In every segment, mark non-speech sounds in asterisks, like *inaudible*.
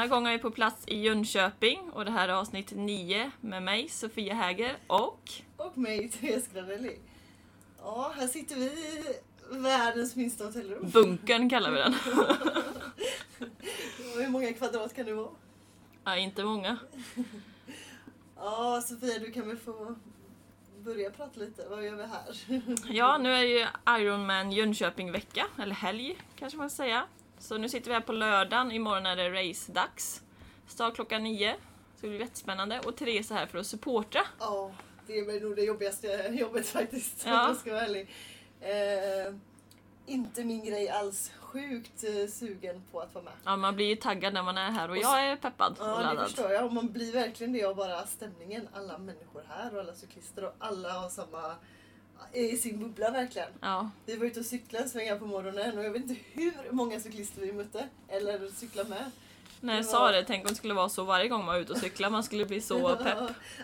Denna gång är vi på plats i Jönköping och det här är avsnitt 9 med mig, Sofia Häger och... Och mig, Therese Granelli. Ja, här sitter vi i världens minsta hotellrum. Bunkern kallar vi den. *laughs* Hur många kvadrat kan det vara? Ja, inte många. Ja, Sofia, du kan väl få börja prata lite. Vad gör vi här? Ja, nu är det ju Ironman Jönköping-vecka, eller helg kanske man ska säga. Så nu sitter vi här på lördagen, imorgon är det race-dags. Start klockan nio, så det blir jättespännande. Och Therese är här för att supporta. Ja, det är väl nog det jobbigaste *laughs* jobbet faktiskt, om Ja. jag ska vara ärlig. Eh, inte min grej alls. Sjukt eh, sugen på att vara med. Ja, man blir ju taggad när man är här och jag är peppad och Ja, det laddad. förstår jag. Och man blir verkligen det av bara stämningen. Alla människor här och alla cyklister och alla har samma i sin bubbla verkligen. Ja, Vi var ute och cyklade en sväng på morgonen och jag vet inte hur många cyklister vi mötte. Eller cykla med. när jag Det sa var- det, tänk om det skulle vara så varje gång man var ute och cyklar, man skulle bli så *laughs* pepp.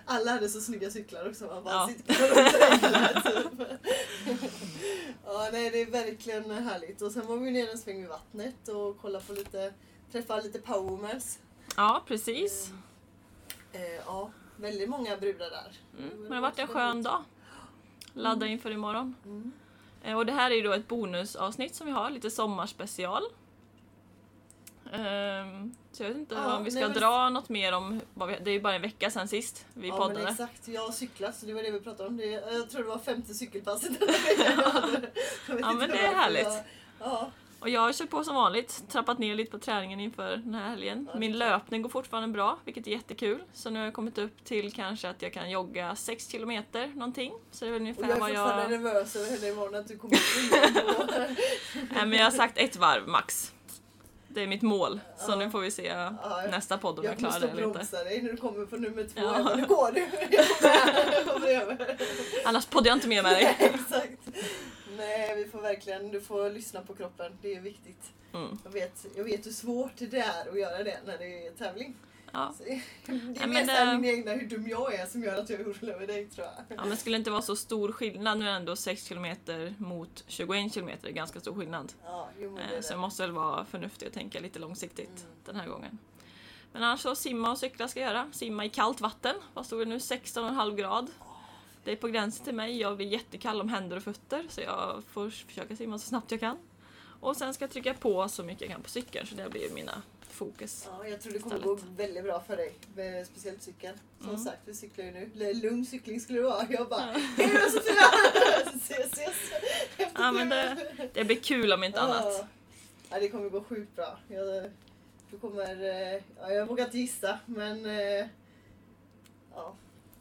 Alla hade så snygga cyklar också. Man bara Ja. runt *laughs* typ. Ja, nej, det är verkligen härligt. Och sen var vi nere en sväng vid vattnet och kollade på lite, träffade lite powermers. Ja, precis. Eh, ja, väldigt många brudar där. Mm, men det har varit en skön dag. Ladda inför imorgon. Mm. Eh, Och det här är ju då ett bonusavsnitt som vi har, lite sommarspecial. Ehm, så jag vet inte Ja, om vi ska nej, men- dra något mer om, vi, det är ju bara en vecka sedan sist vi ja, men poddade. exakt. Jag har cyklat så det var det vi pratade om. Det, jag tror det var femte cykelpasset den här veckan Ja, men det är härligt. Jag, ja, Och jag har kört på som vanligt, trappat ner lite på träningen inför den här helgen. Min är löpning går fortfarande bra, vilket är jättekul. Så nu har jag kommit upp till kanske att jag kan jogga 6 kilometer någonting. Så det är väl ungefär jag är vad fortfarande jag... nervös över henne imorgon att du kommer springa. *laughs* Nej, men jag har sagt ett varv max. Det är mitt mål. Så Ja. nu får vi se Ja, nästa podd om jag jag klarar det eller inte. bromsa dig när du kommer på nummer två. Ja. Jag bara, nu går du! *laughs* Jag jag. Annars poddar jag inte med med dig. *laughs* Exakt. Nej, vi får verkligen, du får lyssna på kroppen. Det är viktigt. Mm. Jag vet, jag vet hur svårt det är att göra det när det är tävling. Ja. Så, det är Ja, men, såhär eh, min egna hur dum jag är som gör att jag är orolig över dig tror jag. ja, men skulle det inte vara så stor skillnad. Nu är det ändå 6 km mot 21 km. Det är ganska stor skillnad. Ja, jo, det Eh, är Så det. jag måste väl vara förnuftig och tänka lite långsiktigt Mm. den här gången. Men annars så simma och cykla ska jag göra. Simma i kallt vatten. Vad stod det nu? 16,5 grad. Det är på gränsen till mig. Jag blir jättekall om händer och fötter så jag får försöka simma så snabbt jag kan. Och sen ska jag trycka på så mycket jag kan på cykeln så det blir mina fokus. Ja, jag tror det kommer gå istället. väldigt bra för dig. Med speciellt cykeln. Som Mm. sagt, vi cyklar ju nu. Lugn cykling skulle det vara. Jag bara, Ja. hej då *laughs* Sofia! Ses, ses! efter Ja, men det, det blir kul om inte annat. Ja. Ja, det kommer gå sjukt bra. Jag, du kommer, eh, ja, jag vågar inte gissa, men eh, ja,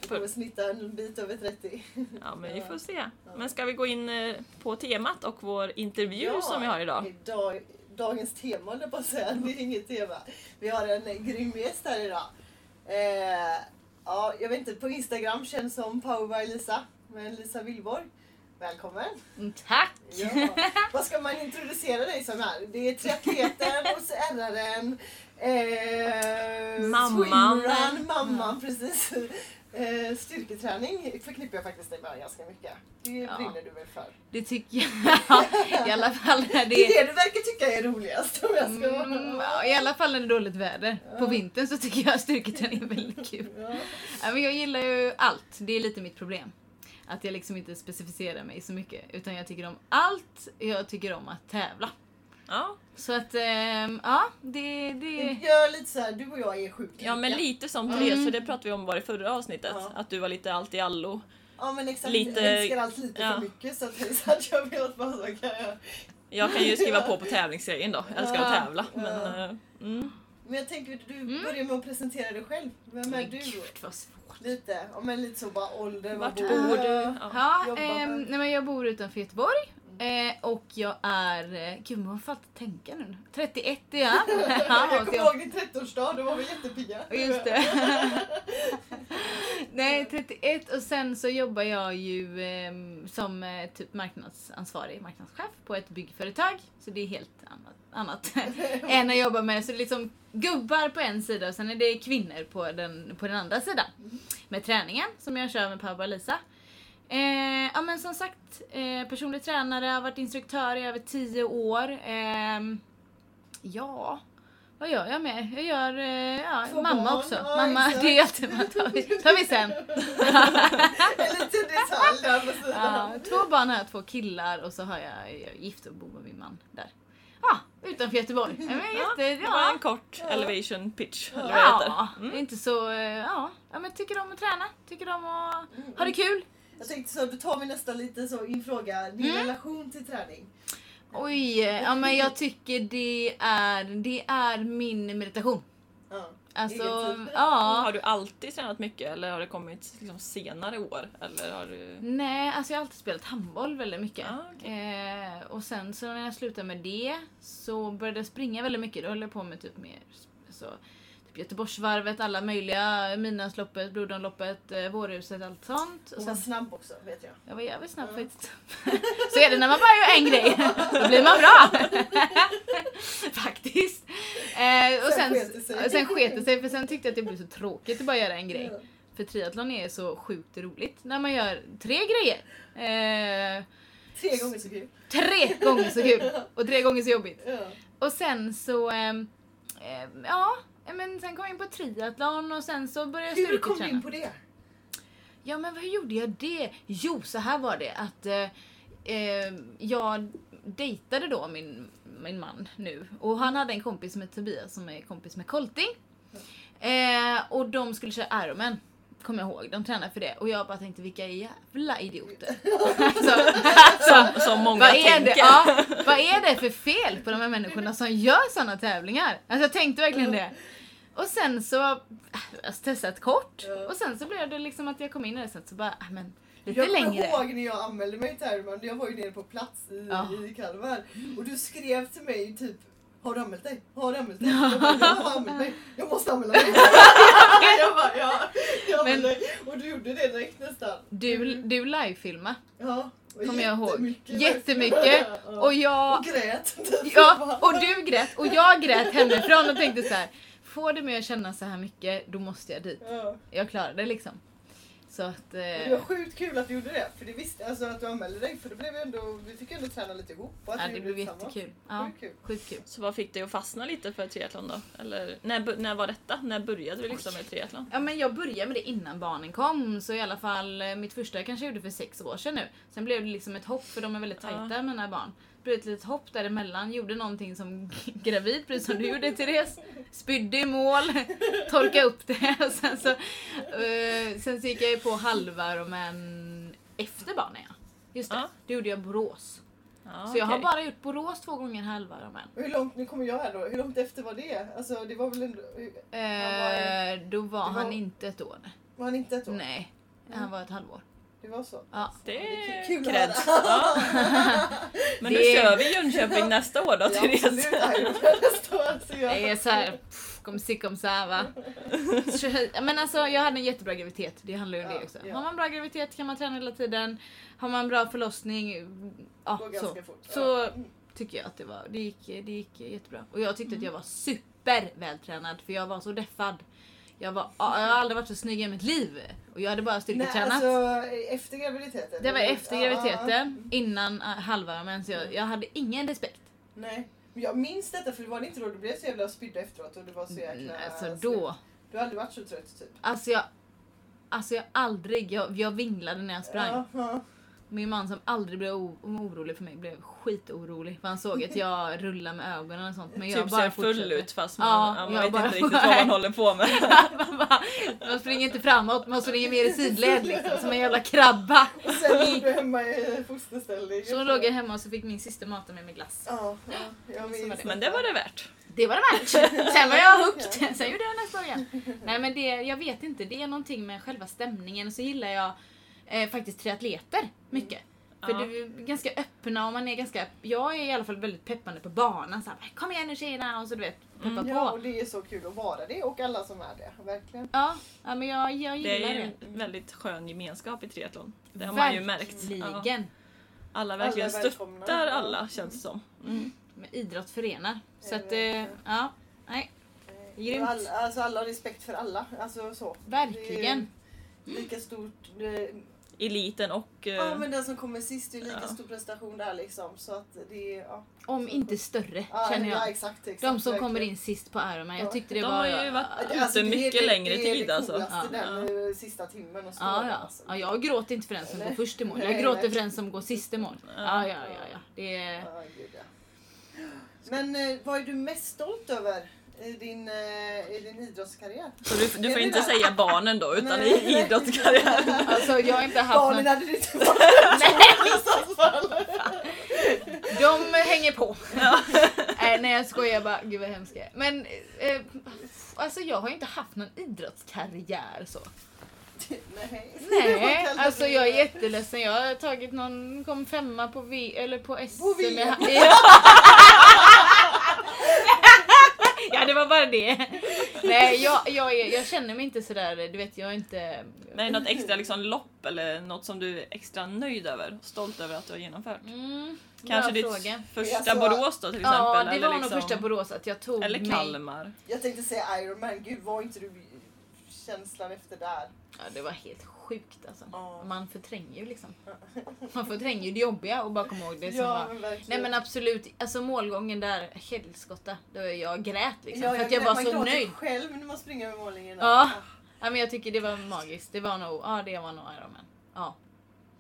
du kommer snitta en bit över 30. Ja, men vi får se. Men ska vi gå in eh, på temat och vår intervju Ja, som vi har idag? idag dagens tema, höll jag på att säga. Det är inget tema. Vi har en eh, grym gäst här idag. Eh, ja, jag vet inte, på Instagram känns som Power by Lisa, med Lisa Willborg. Välkommen! Mm, Tack! Ja. Vad ska man introducera dig som här? Det är triatleten *laughs* hos RRN, eh, Mamman. swimrun, mamman precis. Eh, styrketräning förknippar jag faktiskt dig med ganska mycket. Det Ja. brinner du väl för? Det tycker jag. *laughs* I alla fall när Det är det det du verkar tycka är roligast om jag ska Mm, I alla fall när det är dåligt väder. På Ja. vintern så tycker jag styrketräning är väldigt *laughs* kul. Ja, men jag gillar ju allt. Det är lite mitt problem. Att jag liksom inte specificerar mig så mycket. Utan jag tycker om allt. Jag tycker om att tävla. Ja, Så att, ehm, ja, det... det... Gör lite så här, du och jag är sjukt ja men lika. lite som Mm. Therese, för det pratade vi om bara i förra avsnittet. Ja. Att du var lite allt i allo. Ja men exakt, lite- jag älskar allt lite ja. för mycket så att, så att jag vet bara så kan jag... Jag kan ju skriva på på tävlingsgrejen då. Jag älskar att Ja. tävla. Men, Ja. eh, mm. Men jag tänker du Mm. börjar med att presentera dig själv. Vem är Men du? gud vad svårt. Lite, ja, men lite så bara ålder, Vart var bor du? Ja. Ja. Med- nej, men jag bor utanför Göteborg. Eh, och jag är... Eh, gud, man får alltid tänka nu. 31 är *laughs* jag. Ja, Jag och kommer ihåg din 30-årsdag, då var vi jättepigga. Just det. *laughs* sen så jobbar jag ju ehm, som eh, typ marknadsansvarig, marknadschef på ett byggföretag. Så det är helt annat, annat *laughs* än att jobba med så det är liksom gubbar på en sida och sen är det kvinnor på den, på den andra sidan. Med träningen som jag kör med Power by Lisa. Eh, ja men som sagt, eh, personlig tränare, har varit instruktör i över 10 år. Ehm, ja, vad gör jag med? Jag gör eh, ja, Två mamma barn, också. ja, mamma, exakt. det är alltid man tar vi, tar vi sen. *laughs* En liten detalj där på Ja, två barn har jag, två killar och så har jag, jag är gift och bor med min man där. Ja, utanför Göteborg. Ja, men jätte, Det var ja, en kort elevation pitch, eller vad det heter. ja, det är inte så, eh, ja, ja men tycker om att träna, tycker om att ha det kul. Jag tänkte så, då tar vi nästan lite så in fråga, din Mm. relation till träning. Oj, ja men jag tycker det är, det är min meditation. Ja. Alltså, *laughs* ja. Har du alltid tränat mycket eller har det kommit liksom senare år? Eller har du... Nej, alltså jag har alltid spelat handboll väldigt mycket. Ah, eh, och sen så när jag slutade med det så började jag springa väldigt mycket. Då höll jag på med typ mer så, Göteborgsvarvet, alla möjliga, Midnattsloppet, Blodomloppet, eh, Vårhuset, allt sånt. Och Och var sen, snabb också vet jag. jag var jävligt snabb Ja. faktiskt. *laughs* så är det när man bara gör en grej. Då blir man bra. *laughs* faktiskt. Eh, och Sen sen, sket det sig. sen sket det sig för sen tyckte jag att det blev så tråkigt att bara göra en grej. För triathlon är så sjukt roligt när man gör tre grejer. Eh, Tre gånger så kul. tre gånger så kul *laughs* och tre gånger så jobbigt. Ja. Och sen så, eh, ja, men sen kom jag in på triathlon och sen så började jag Hur kom du in på det? Ja men hur gjorde jag det? Jo, så här var det att eh, eh, jag dejtade då min, min man nu och han hade en kompis som heter Tobias som är kompis med Colting. Eh, och de skulle köra Ironman. Kommer jag ihåg, de tränade för det och jag bara tänkte vilka jävla idioter. alltså, alltså, Som många vad är, tänker. det, ja, vad är det för fel på de här människorna som gör såna tävlingar? Alltså jag tänkte verkligen det. Och sen så, äh, jag har testat kort och sen så blev det liksom att jag kom in i det sen så bara, äh, men lite Jag kommer längre. ihåg när jag anmälde mig till Ironman, jag var ju nere på plats i, Ja. i Kalmar. Och du skrev till mig typ har du anmält dig? Har du anmält dig? *laughs* Jag, bara, jag har anmält mig. Jag måste anmäla mig. *laughs* *laughs* jag bara, ja. Jag mig. Och du gjorde det direkt nästan. Du, du livefilma Ja. kommer jag ihåg. jättemycket. Och jag, Och grät. ja, och du grät och jag grät hemifrån och tänkte så här. Får det mig att känna så här mycket, då måste jag dit. Ja. Jag klarade det liksom. Så att... Men Det Eh, var sjukt kul att du gjorde det. För det visste, alltså att du anmälde dig. För det blev ändå, vi fick ändå träna lite ihop. och att ja, det blev jättekul. Ja, Sjukt kul. sjukt kul. Så vad fick dig att fastna lite för triathlon då? Eller när, när var detta? När började du liksom med triathlon? Ja men jag började med det innan barnen kom, så i alla fall eh, mitt första kanske jag gjorde för sex år sedan nu. Sen blev det liksom ett hopp, för de är väldigt tajta Ja. mina barn. Blev ett litet hopp däremellan, gjorde någonting som *laughs* gravid, precis som du gjorde Therese. Spydde i mål, *laughs* torka upp det och *laughs* sen så, eh, sen så gick jag ju på halvvarmen efter barnen ja. Just det, Ja. det gjorde jag Borås. Ja, så jag har okej. bara gjort Borås två gånger halvvarmen. Och hur långt, nu kommer jag här då, hur långt efter var det? Alltså det var väl ändå, Eh, då var var- han inte ett år. var han inte ett år? Nej, han var ett halvår. Det var så? Ja. Det är kul höra. Ja. *laughs* Men Det- nu kör vi Jönköping nästa år då Ja, Therese. Så Det är såhär, pff, kom si kom så va. Så- Men alltså jag hade en jättebra graviditet, det handlar ju om Ja, det också. ja. Har man bra graviditet kan man träna hela tiden. Har man bra förlossning, ja så. fort. Så Ja. tycker jag att det var, det gick, det gick jättebra. Och jag tyckte att jag var super vältränad för jag var så deffad. Jag, var, jag har aldrig varit så snygg i mitt liv. Och jag hade bara Nej, styrketränat. alltså efter graviditeten? det var efter Ja, ja, graviditeten, innan uh, halvvarmen, så jag, jag hade ingen respekt. Nej. Jag minns detta för det var inte då du blev så jävla spydda efteråt och du var så jäkla... Mm, Alltså slut. då, Du har aldrig varit så trött typ? alltså jag, alltså jag aldrig, jag, jag vinglade när jag sprang. Ja, ja. Min man som aldrig blev o- orolig för mig blev skitorolig för han såg att jag *laughs* rullade med ögonen och sånt men jag Typ bara ser full ut fast man, Ja, man jag vet bara- inte riktigt *laughs* vad man håller på med. *laughs* man, bara, man springer inte framåt, man springer mer i sidled liksom, som en jävla krabba. Och sen låg du hemma i fosterställning. Så låg jag hemma och så fick min syster mata mig med glass. Ja, ja, jag det. Men det var det värt. Det var det värt. Sen var jag hooked. Sen gjorde jag nästa år igen. Nej men det, jag vet inte, det är någonting med själva stämningen. Så gillar jag eh, faktiskt triatleter mycket. För Ja. du är ganska öppna och man är ganska, jag är i alla fall väldigt peppande på banan. Så här, Kom igen nu tjejerna! Och så du vet, peppa Mm. Ja, på. och det är så kul att vara det och alla som är det. Verkligen. Ja, ja men jag, jag Det gillar är det. ju en väldigt skön gemenskap i triathlon. Det har man ju märkt. Ja. Verkligen. Alla verkligen Alla är stöttar alla känns det som. Mm. Men idrott förenar. Så Ja, att, eh, verkligen. ja. Nej, Eh, Grymt. Alla, alltså alla har respekt för alla. Alltså så. verkligen. Det är lika stort. Det, Eliten och... eh, ja men den som kommer sist är lika Ja. stor prestation där liksom. Så att det är... Ja, Om inte större, ja, känner Ja, jag. exakt, exakt, De som verkligen. kommer in sist på Ironman. Jag Ja. tyckte det de var... har ju varit Ja, det- ute alltså, det är mycket det- längre det är tid det alltså. coolaste, Ja. den eh, sista timmen och Ja, ja. alltså. ja, jag gråter inte för den som Nej. går först i mål. Nej, Jag gråter nej. för den som går sist i mål. Ja, ja, ja. ja. Det är... Ja, gud, ja. Men eh, vad är du mest stolt över i din, eh, i din idrottskarriär? Så du, du får inte det? säga barnen då, utan Nej. i idrottskarriären. Alltså jag har inte haft Barnen hade inte varit *laughs* De hänger på. Nej, nej jag skojar bara. Gud vad hemskt. Men eh, alltså jag har inte haft någon idrottskarriär så. Nej, Nej, alltså jag är jätteledsen. Jag har tagit någon, kom femma på V eller på SM. På VM. *laughs* *laughs* det var bara det. Nej jag, jag, är, jag känner mig inte sådär, du vet jag är inte... Men något extra liksom lopp eller något som du är extra nöjd över, stolt över att du har genomfört? Mm, Kanske ditt fråga. första Alltså- Borås då till exempel? Ja det eller var nog liksom, första Borås att jag tog Eller mig... Kalmar. Jag tänkte säga Iron Man, gud var inte du känslan efter där? Ja det var helt sjukt alltså. Ja. Man förtränger ju liksom. Man förtränger ju det jobbiga och bara komma ihåg det som Ja, var... men. Nej men absolut, alltså målgången där, helskotta. Då jag grät liksom. Ja, för att jag grät- var man så gråter nöjd. själv när man springer med målningen. Ja. Ja men jag tycker det var magiskt. Det var nog, ja det var nog Ironman. Ja.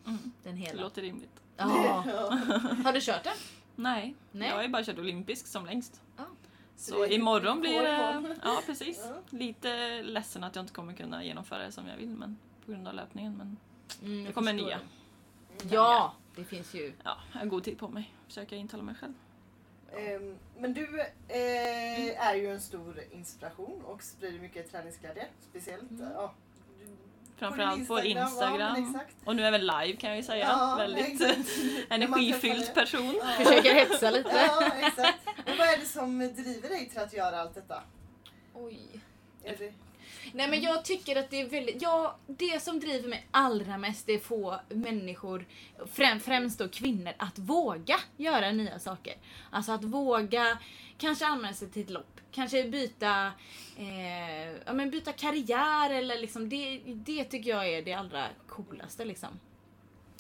Mm. Den Det hela. låter rimligt. Ja. *laughs* Ja. Har du kört den? Nej, Nej. jag har ju bara kört olympisk som längst. Ja. Så det imorgon blir det... Ja precis. Ja. Lite ledsen att jag inte kommer kunna genomföra det som jag vill men på grund av löpningen. Men Mm, det kommer nya. det. Ja, det finns ju. Ja, jag har god tid på mig. Försöka intala mig själv. Ehm, Men du eh, är ju en stor inspiration och sprider mycket träningsglädje. Speciellt Mm. ja, Framförallt på Instagram, Instagram. ja, och nu även live kan jag ju säga. Ja, Väldigt energifylld person. Ja. Försöker hetsa lite. Ja, exakt. Men vad är det som driver dig till att göra allt detta? Oj. Är det... Nej men jag tycker att det är väldigt, ja det som driver mig allra mest är att få människor, främ, främst då kvinnor, att våga göra nya saker. Alltså att våga kanske anmäla sig till ett lopp, kanske byta, eh, ja, men byta karriär eller liksom det, det tycker jag är det allra coolaste liksom.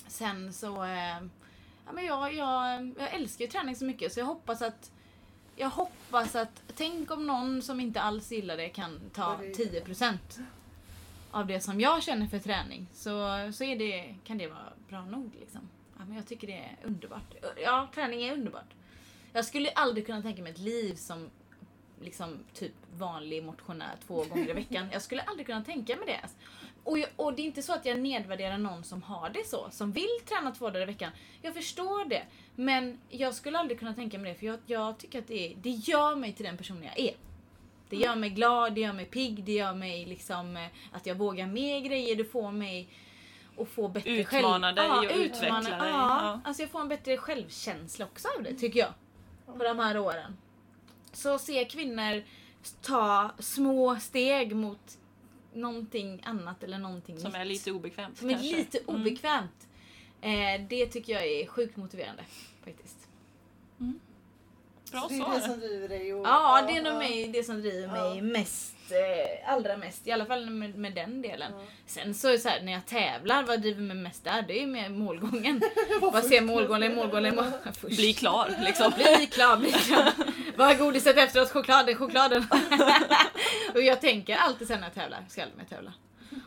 Sen så, eh, ja men jag, jag, jag älskar ju träning så mycket så jag hoppas att jag hoppas att, tänk om någon som inte alls gillar det kan ta Ja, det- 10% av det som jag känner för träning. Så, så är det, kan det vara bra nog liksom. Ja, men jag tycker det är underbart. Ja, träning är underbart. Jag skulle aldrig kunna tänka mig ett liv som liksom typ vanlig motionär två gånger i veckan. Jag skulle aldrig kunna tänka mig det. Och, jag, och det är inte så att jag nedvärderar någon som har det så, som vill träna två dagar i veckan. Jag förstår det. Men jag skulle aldrig kunna tänka mig det för jag, jag tycker att det, är, det gör mig till den personen jag är. Det gör mig glad, det gör mig pigg, det gör mig liksom eh, att jag vågar mer grejer, det får mig att få bättre Utmana dig och utveckla dig, Ja, ja. alltså jag får en bättre självkänsla också av det tycker jag. På de här åren. Så se kvinnor ta små steg mot någonting annat eller någonting Som nytt. är lite obekvämt Som är kanske. lite Mm. obekvämt. Eh, det tycker jag är sjukt motiverande faktiskt. Bra Så det är svar. det som driver dig? Och, Ja, det är nog mig, det som driver mig mest. Eh, allra mest. I alla fall med, med den delen. Ja. Sen så är det så här, när jag tävlar, vad driver mig mest där? Det är ju med målgången. *laughs* vad ser målgången, målgången, mål... *laughs* Först. Bli klar liksom. *laughs* Bli klar, bli klar. Vad är godiset efteråt? Chokladen, chokladen. och jag tänker alltid sen när jag tävlar, ska aldrig mer tävla.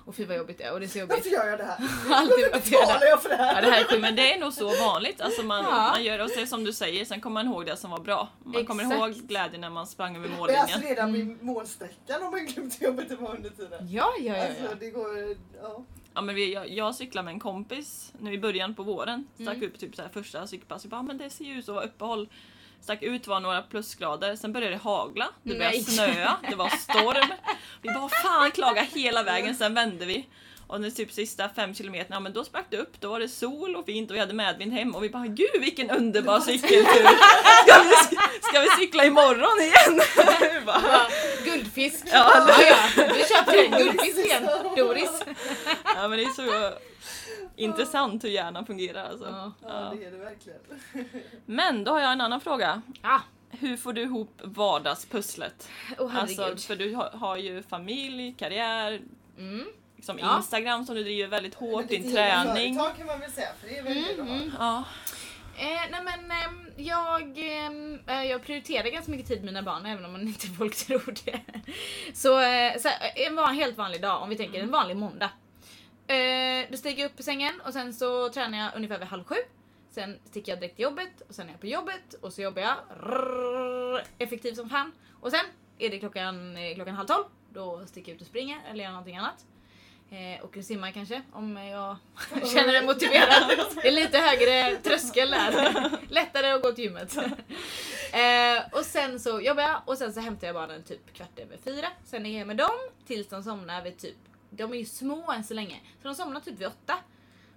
Och fy vad jobbigt det är och det är så jobbigt. Varför gör jag det här? Alltid *laughs* Varför betalar jag för det Ja, här? det här är sjukt, men det är nog så vanligt. Alltså man, Ja. man gör det och är det som du säger, sen kommer man ihåg det som var bra. Man kommer Exakt. ihåg glädjen när man sprang över Det är mållinjen. alltså redan vid målsträckan om man glömt jobbet var under tiden. Ja, ja, ja. Alltså ja. det går... Ja. Ja, men vi, jag, jag cyklade med en kompis nu i början på våren. Stack Mm. upp typ så här första cykelpass. Jag bara, "Ah, men det ser ju ut att vara uppehåll. Stack ut var några plusgrader, sen började det hagla, det började Nej. snöa, det var storm. Vi bara fan klaga hela vägen, sen vände vi. Och nu typ sista fem kilometerna, ja men då sprack det upp, då var det sol och fint och vi hade medvind hem och vi bara gud vilken underbar cykeltur! Ska vi, ska vi cykla imorgon igen? *laughs* Bara, Guldfisk. Ja, ja, ja. Du köper en guldfisk igen. Doris. ja men det är så intressant hur hjärnan fungerar alltså. Ja. Ja, det är det verkligen. *laughs* Men då har jag en annan fråga. Ah, Hur får du ihop vardagspusslet? oh, herregud. Alltså, för du har, har ju familj, karriär, Mm. liksom Ja. Instagram som du driver väldigt hårt, Men det är din träning. Företag kan man väl säga, för det är väldigt Mm, bra. mm. Ja, Eh, nej men ehm, jag, ehm, eh, jag prioriterar ganska mycket tid med mina barn även om man inte *laughs* folk tror det. Så, eh, så här, en van, helt vanlig dag, om vi tänker en vanlig måndag. Eh, då stiger jag upp på sängen och sen så tränar jag ungefär vid halv sju. Sen sticker jag direkt till jobbet och sen är jag på jobbet och så jobbar jag rrr, effektivt som fan. Och sen är det klockan, eh, klockan halv tolv. Då sticker jag ut och springer eller gör någonting annat. Eh, och simmar kanske om jag känner mig motiverad. Det är lite högre tröskel där. Lättare att gå till gymmet. Eh, och sen så jobbar jag och sen så hämtar jag barnen typ kvart över fyra. Sen är jag med dem tills de somnar vid typ, de är ju små än så länge. Så de somnar typ vid åtta.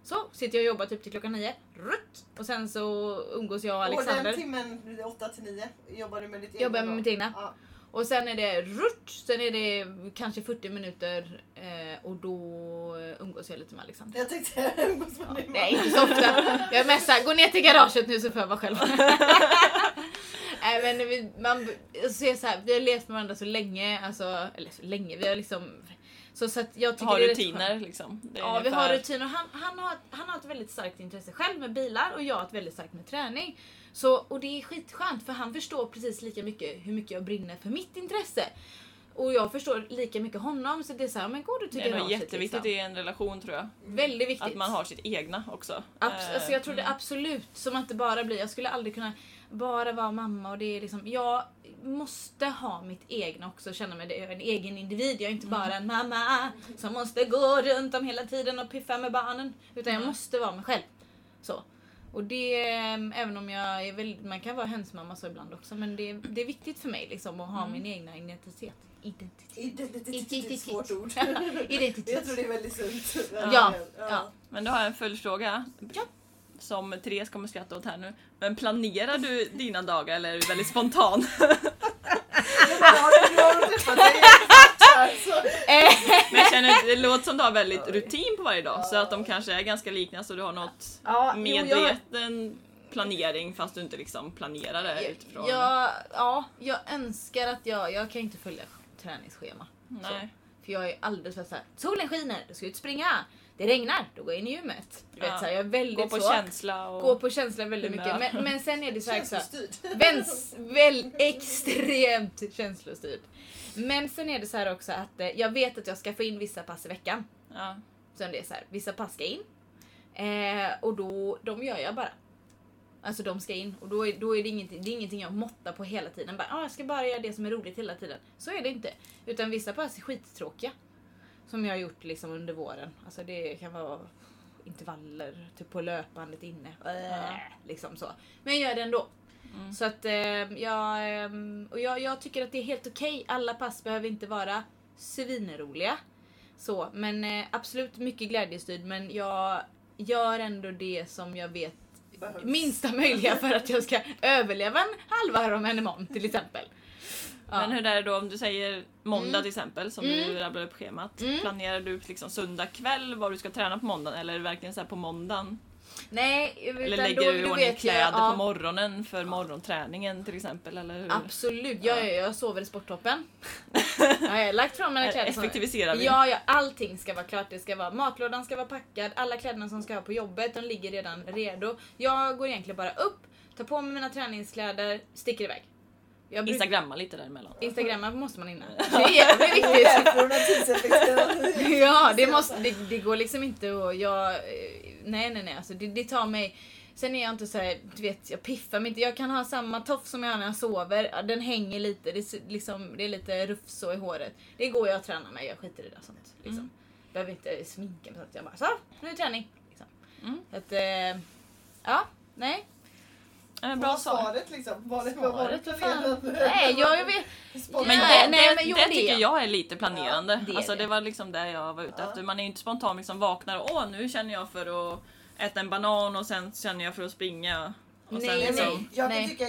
Så sitter jag och jobbar typ till klockan nio. Rutt. Och sen så umgås jag och Och Alexander. den timmen, 8 till 9, jobbar du med ditt egna Jobbar med mitt egna. Ja. Och sen är det rutt, sen är det kanske 40 minuter eh, och då umgås jag lite med Alexander. Jag tänkte *laughs* umgås med din Nej, inte så ofta. Jag är mest såhär, gå ner till garaget nu så får jag vara själv. *laughs* Nej men vi, man ser så här, vi har levt med varandra så länge, alltså, eller så länge, vi har liksom så, så jag tycker har det är rätt rutiner skönt. liksom. Det är Ja, vi har rutiner. Han, han, har, han har ett väldigt starkt intresse själv med bilar och jag har ett väldigt starkt med träning. Så, och det är skitskönt för han förstår precis lika mycket hur mycket jag brinner för mitt intresse. Och jag förstår lika mycket honom så det är såhär, men går du till Det är jätteviktigt liksom. i en relation tror jag. Väldigt viktigt. Att man har sitt egna också. Abs- Eh, alltså jag tror det mm. absolut som att det bara blir, jag skulle aldrig kunna bara vara mamma och det är liksom, jag måste ha mitt egna också, känna mig det är en egen individ. Jag är inte Mm. bara en mamma som måste gå runt om hela tiden och piffa med barnen. Utan jag Mm. måste vara mig själv. Så. Och det, äm, även om jag är väldigt, man kan vara hönsmamma så ibland också, men det, det är viktigt för mig liksom att ha Mm. min egna identitet. Identitet. Identitet ett svårt ord. *laughs* Identitet. Jag tror det är väldigt sunt. Ja, ja. Men då har jag en följdfråga. Ja. Som Therese kommer skratta åt här nu. Men planerar du dina dagar eller är du väldigt spontan? Så- *laughs* Men jag känner att det låter som du har väldigt rutin på varje dag. Så att de kanske är ganska likna så du har något Ja, jag- medveten planering fast du inte liksom planerar det utifrån. Jag, ja, jag önskar att jag, jag kan inte följa träningsschema. Nej. För jag är alldeles för såhär, solen skiner, du ska ut och springa. Det regnar, då går jag in i gymmet. Du vet, Ja. så här, jag är väldigt Gå på så. känsla och... Gå på känsla väldigt humör. mycket. Men, men sen är det så här, så här. Väns, väl, extremt känslostyrd. Men sen är det så här också att eh, jag vet att jag ska få in vissa pass i veckan. Ja. Så det är så här, vissa pass ska in. Eh, och då, de gör jag bara. Alltså de ska in och då är, då är det, ingenting, det är ingenting jag måttar på hela tiden. Bara, ah, jag ska bara göra det som är roligt hela tiden. Så är det inte. Utan vissa pass är skittråkiga. Som jag har gjort liksom under våren. Alltså det kan vara intervaller typ på löpandet inne. Äh, liksom så. Men jag gör det ändå. Mm. Så att eh, jag, eh, och jag, jag tycker att det är helt okej. Alla pass behöver inte vara svinroliga. Så, men eh, absolut mycket glädjestyrd. Men jag gör ändå det som jag vet Behövs. minsta möjliga för att jag ska överleva en halva Ironman imorgon till exempel. Ja. Men hur är det då om du säger måndag Mm. till exempel som Mm. du rabblar upp schemat. Mm. Planerar du liksom söndag kväll vad du ska träna på måndagen eller är det verkligen så på måndagen? Nej, Eller utan lägger då, du i ordning kläder jag, ja, på morgonen för morgonträningen till exempel? Eller hur? Absolut, ja, Ja. ja, jag sover i sporttoppen. *laughs* ja, jag har lagt fram mina kläder som... Effektiviserar vi? Ja, ja, allting ska vara klart. Det ska vara, matlådan ska vara packad, alla kläderna som ska ha på jobbet, de ligger redan redo. Jag går egentligen bara upp, tar på mig mina träningskläder, sticker iväg. Jag brukar- Instagramma lite däremellan. Instagramma måste man innan. Det är jävligt viktigt. *laughs* Ja, det, måste, det, det går liksom inte att... Jag, eh, nej, nej, nej. Alltså, det, det tar mig... Sen är jag inte så här, du vet, jag piffar mig inte. Jag kan ha samma tofs som jag har när jag sover. Den hänger lite, det, liksom, det är lite rufs så i håret. Det går jag att träna med, jag skiter i det sånt. Liksom. Mm. Behöver inte sminka mig så att jag bara så, nu är träning. Liksom. Mm. Så att, eh, ja, nej. Vad Bra var svar. svaret liksom? Var det, vad var det vad planerande? Nej, jag, jag vet. Men det, nej, men jo, det det tycker jag är lite planerande. Ja, det är alltså, det det. var liksom det jag var ute Ja. efter. Man är ju inte spontan liksom vaknar och åh nu känner jag för att äta en banan och sen känner jag för att springa. Och sen Nej, liksom, nej. Jag, Nej. tycka,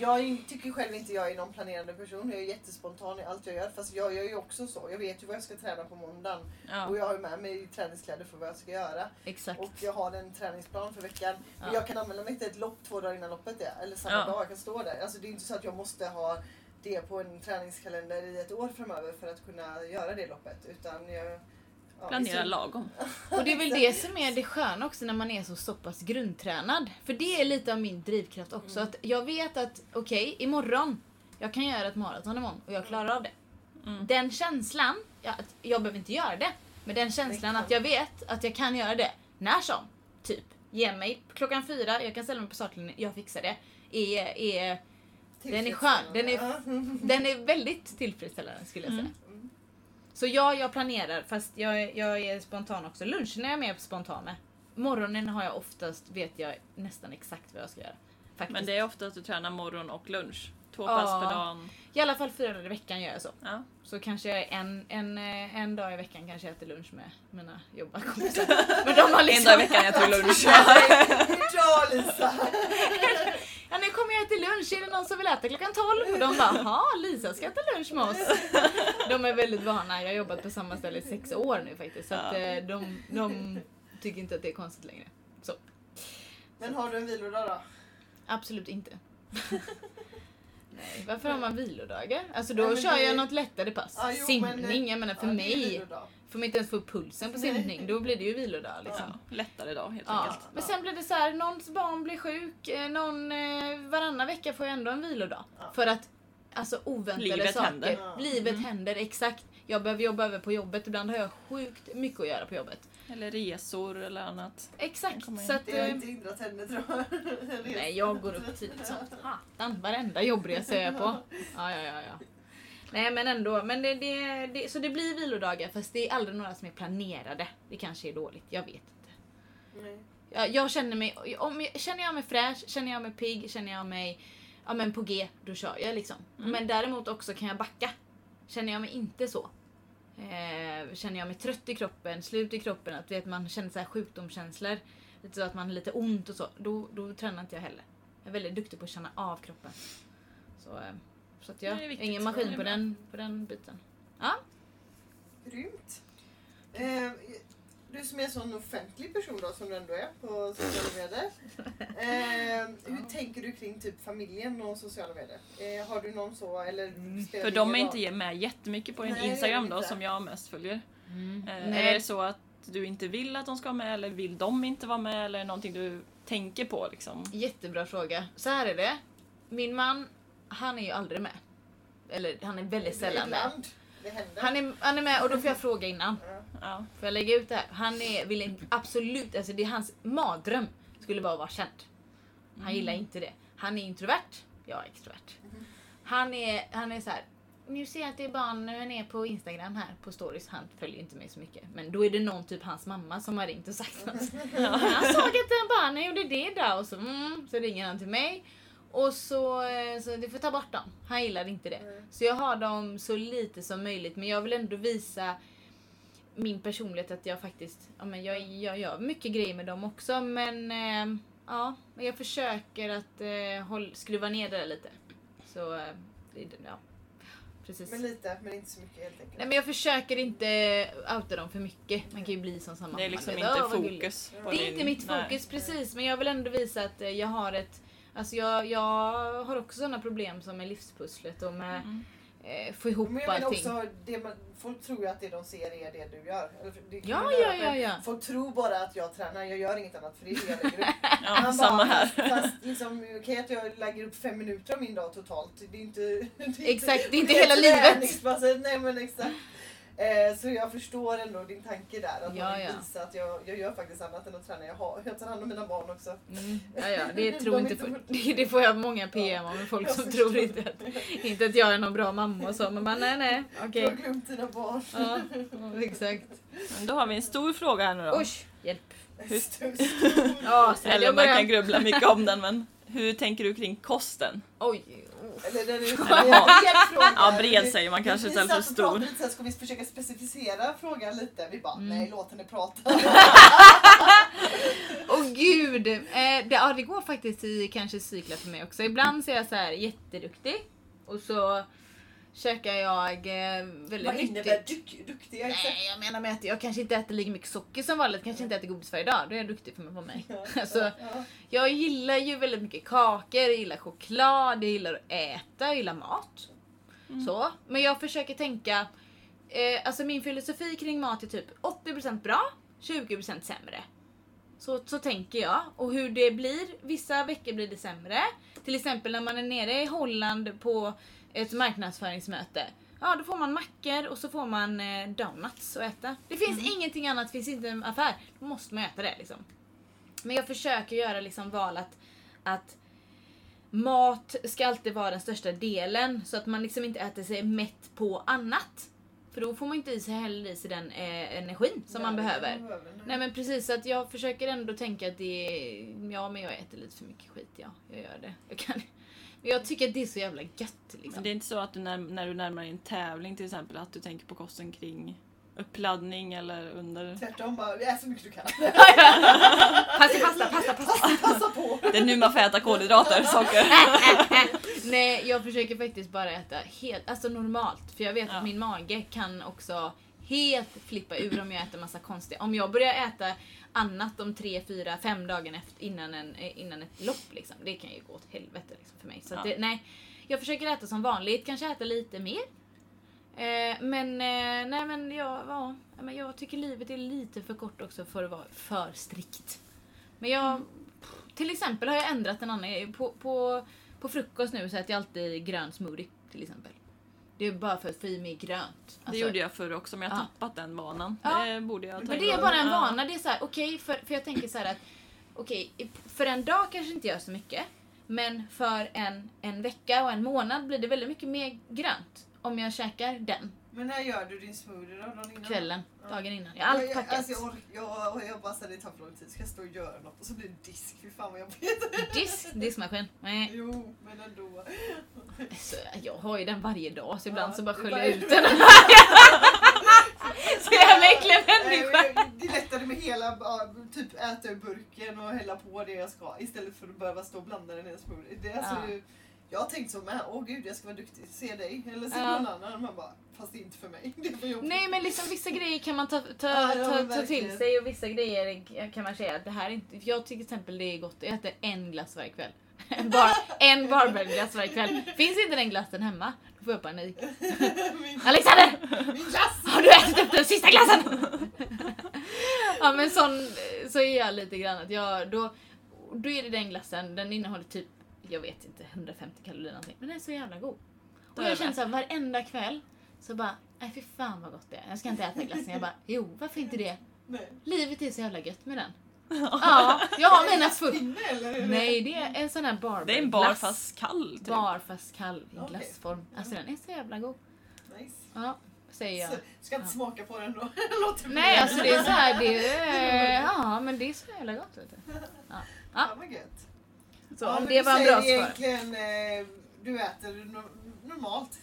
jag tycker själv inte jag är någon planerande person. Jag är jättespontan i allt jag gör. Fast jag gör ju också så. Jag vet ju vad jag ska träna på måndagen. Ja. Och jag har ju med mig träningskläder för vad jag ska göra. Exakt. Och jag har en träningsplan för veckan. Men Ja. jag kan anmäla mig till ett lopp två dagar innan loppet är. Eller samma Ja. dag, jag kan stå där. Alltså det är inte så att jag måste ha det på en träningskalender i ett år framöver för att kunna göra det loppet. Utan jag... Planera lagom. Och det är väl det som är det sköna också när man är så, så pass grundtränad. För det är lite av min drivkraft också. Mm. Att jag vet att okej, imorgon, jag kan göra ett maraton imorgon och jag klarar av det. Mm. Den känslan, ja, att jag behöver inte göra det, men den känslan att jag vet att jag kan göra det när som. Typ, ge mig klockan fyra, jag kan ställa mig på startlinjen, jag fixar det. Är, är, Den är skön, den är- den är väldigt tillfredsställande skulle jag säga. Mm. Så ja, jag planerar fast jag, jag är spontan också. Lunchen är jag mer spontan med. Morgonen har jag oftast, vet jag nästan exakt vad jag ska göra. Faktiskt. Men det är ofta att du tränar morgon och lunch. Två Ja. pass per dag. I alla fall fyra dagar i veckan gör jag så. Ja. Så kanske jag en, en, eh, en dag i veckan kanske jag äter lunch med mina jobbarkompisar. *laughs* Men de har En liksom... dag i veckan jag tog lunch. *laughs* Bra Lisa! Ja, nu kommer jag till lunch, är det någon som vill äta klockan 12? Och de bara, ja Lisa ska äta lunch med oss. *laughs* De är väldigt vana, jag har jobbat på samma ställe i sex år nu faktiskt. Så att, eh, de, de tycker inte att det är konstigt längre. Så, Men har du en vilodag då? absolut inte. *laughs* Nej, varför har man vilodagar? Alltså då men kör det- jag något lättare pass. Ja, jo, simning, men, eh, jag menar för Ja, mig. Får man inte ens få upp pulsen på Nej. simning, då blir det ju vilodag liksom. Ja, lättare dag helt Ja, enkelt. men sen blir det så här, någons barn blir sjuk, eh, någon, eh, varannan vecka får jag ändå en vilodag. Ja. För att alltså oväntade Livet saker, händer. Ja. livet Mm. händer exakt. Jag behöver jobba över på jobbet, ibland har jag sjukt mycket att göra på jobbet. Eller resor eller annat. Exakt, så att... Det har eh, inte hindrat henne tror jag. Nej, jag går upp tidigt som satan. Varenda jobbresa är jag på. Ja, ja, ja, ja. Nej, men ändå. Men det, det, det, så det blir vilodagar, fast det är aldrig några som är planerade. Det kanske är dåligt, jag vet inte. Nej. Jag, jag känner mig, om jag, känner jag mig fräsch, känner jag mig pigg, känner jag mig ja, men på G, då kör jag liksom. Mm. Men däremot också kan jag backa. Känner jag mig inte så, eh, känner jag mig trött i kroppen, slut i kroppen, att vet, man känner så här sjukdomskänslor, lite så att man har lite ont och så, då, då tränar inte jag heller. Jag är väldigt duktig på att känna av kroppen. Så, eh, så att jag Det är viktigt. ingen maskin på den, på den biten. Ja, Grymt. Eh, du som är en sån offentlig person då, som du ändå är på sociala medier. Eh, hur tänker du kring typ familjen och sociala medier? Eh, har du någon så eller spelar För de är inte med jättemycket på din Nej, Instagram då som jag mest följer. Mm. Eh. Är det så att du inte vill att de ska vara med eller vill de inte vara med eller någonting du tänker på liksom? Jättebra fråga. Så här är det. Min man, han är ju aldrig med. Eller han är väldigt sällan med. Han är, han är med och då får jag *laughs* fråga innan. Ja. Får jag lägga ut det här? Han är, vill absolut, alltså det är hans mardröm. Skulle vara att vara känd. Han gillar inte det. Han är introvert, jag är extrovert. Han är, han är så här. Nu ser jag att det är barn när han är på Instagram här på stories. Han följer inte mig så mycket. Men då är det någon, typ hans mamma, som har ringt och sagt något. *laughs* Han såg att en barn gjorde det där och så, mm, så ringer han till mig. Och så, eh, så du får ta bort dem. Han gillar inte det. Mm. Så jag har dem så lite som möjligt. Men jag vill ändå visa min personlighet att jag faktiskt, ja men jag, jag gör mycket grejer med dem också men eh, ja, men jag försöker att eh, håll, skruva ner det där lite. Så, eh, det, ja. Precis. Men lite, men inte så mycket helt enkelt. Nej men jag försöker inte outa dem för mycket. Man kan ju bli som samma Det är liksom inte fokus. Det är inte mitt nej. fokus precis, men jag vill ändå visa att eh, jag har ett Alltså jag, jag har också sådana problem som med livspusslet och med Mm. eh, få ihop Men jag allting. också, det man, folk tror ju att det de ser är det du gör. Eller, det Ja, ja, ja, ja. Folk tror bara att jag tränar, jag gör inget annat för det är det jag lägger upp. Ja, Man samma bara, här. Fast liksom, okej att jag lägger upp fem minuter av min dag totalt. Det är inte... *laughs* Det är Exakt, det är inte hela livet. Nej men exakt. Eh, så jag förstår ändå din tanke där. Att Ja, ja. visa att jag, jag gör faktiskt annat än att träna. Jag, har, jag tar hand om mina barn också. Mm, ja, ja, det *laughs* tror De inte inte det, *laughs* det får jag många PM om, folk Jag som förstår. tror inte att, inte att jag är någon bra mamma och så, men man, nej nej, *laughs* okej. Du har glömt dina barn. Ja, ja, exakt. Men då har vi en stor fråga här nu då. Oj, hjälp. Stor- Ja, så Eller man kan grubbla mycket om den men Hur tänker du kring kosten? Oj. Oh. Eller den är bred fråga. Ja, bred säger man kanske Vi istället för stor. lite så här, Ska vi försöka specificera frågan lite? Vi bara, Mm. nej låt henne prata. *laughs* Åh gud! Eh, det, ja, det går faktiskt i kanske cyklar för mig också. Ibland så är jag så här jätteduktig och så käkar jag eh, väldigt Vad nyttigt. innebär duk, duktiga? exakt? Nej, jag menar med att jag kanske inte äter lika mycket socker som vanligt, kanske inte äter godis varje dag. Då är jag duktig för mig på mig. *laughs* Ja, *laughs* Alltså, ja. jag gillar ju väldigt mycket kakor, jag gillar choklad, jag gillar att äta, jag gillar mat. Så. Men jag försöker tänka, eh, alltså min filosofi kring mat är typ 80% bra, 20% sämre. Så, så tänker jag. Och hur det blir, vissa veckor blir det sämre. Till exempel när man är nere i Holland på ett marknadsföringsmöte. Ja, då får man mackor och så får man eh, donuts att äta. Det finns ingenting annat, det finns inte en affär. Då måste man äta det liksom. Men jag försöker göra liksom val att, att mat ska alltid vara den största delen så att man liksom inte äter sig mätt på annat. För då får man inte i sig heller i sig den eh, energin som man Nej, behöver. nej. Nej men precis, så att jag försöker ändå tänka att det är, ja men jag äter lite för mycket skit, ja. Jag gör det. Jag kan, men jag tycker att det är så jävla gött Men liksom. det är inte så att du när, när du närmar dig en tävling till exempel att du tänker på kosten kring uppladdning eller under... Tvärtom, bara ät så mycket du kan. *laughs* Pasta, pasta, pasta, pasta. Passa på. Det är nu man får äta kolhydrater, socker. *laughs* Nej, jag försöker faktiskt bara äta helt, alltså normalt. För jag vet Ja. att min mage kan också helt flippa ur om jag äter massa konstiga. Om jag börjar äta annat om tre, fyra, fem dagar efter, innan, en, eh, innan ett lopp liksom. Det kan ju gå åt helvete liksom, för mig. Så Ja. det, nej, jag försöker äta som vanligt, kanske äta lite mer. Eh, men eh, nej men jag, ja, men jag tycker livet är lite för kort också för att vara för strikt. Men jag, till exempel har jag ändrat en annan. På, på, på frukost nu så äter jag alltid grön smoothie till exempel. Det är bara för att få i mig grönt. Det gjorde jag förr också men jag har Ja. tappat den vanan. Ja. Det borde jag ta Men det är bara en vana. Det är så här, okej, för, för jag tänker så här att okej, för en dag kanske inte gör så mycket. Men för en, en vecka och en månad blir det väldigt mycket mer grönt. Om jag käkar den Men när gör du din smoothie då? Dagen innan? kvällen, dagen innan. Jag har allt jag, packat. Alltså jag, ork- jag, jag bara såhär, det tar för lång tid. Ska jag stå och göra något och så blir det disk. Fy fan vad jobbigt. *laughs* Disk, diskmaskin. Nej. Jo, men ändå. Så jag har ju den varje dag så ibland Ja, så bara sköljer jag ut den. *laughs* så jävla äcklig människa. Nej, men Det är lättare med hela, typ äta ur burken och hälla på det jag ska istället för att behöva stå och blanda den i en smoothie. Det är alltså, Ja. Jag har tänkt så med, åh gud jag ska vara duktig, se dig eller se Ja. någon annan. Man bara, fast det är inte för mig. *laughs* Det är för jobbigt. Nej men liksom vissa grejer kan man ta, ta, Ja, ja, ta, ta till sig och vissa grejer kan man säga att det här är inte... Jag tycker till exempel det är gott, jag äter en glass varje kväll. *laughs* En, bar, en barbellglass varje kväll. Finns inte den glassen hemma, då får jag panik. *laughs* Min, Alexander! min glass! Har du ätit upp den sista glassen? ja men sån, så är jag lite grann att jag, då, då är det den glassen, den innehåller typ, jag vet inte, 150 kalorier någonting. Men den är så jävla god. Och jag känner såhär varenda kväll, så bara, nej fy fan vad gott det är. Jag ska inte äta glassen. Jag bara, jo varför inte det? Nej. Livet är så jävla gött med den. Ja, jag har mina full... Nej, det är en sån här bar Det är en bar fast kall typ. Bar fast kall i glassform. Alltså den är så jävla god. Nice. Ja, säger jag. Så, ska inte Ja. smaka på den då? *laughs* Låter Nej, bra. alltså det är så här, det är, *laughs* ja men det är så jävla gott vet du. Ja. Ja, gött. Så Ja, om det du var en säger bra svar. egentligen, eh, du äter no- normalt.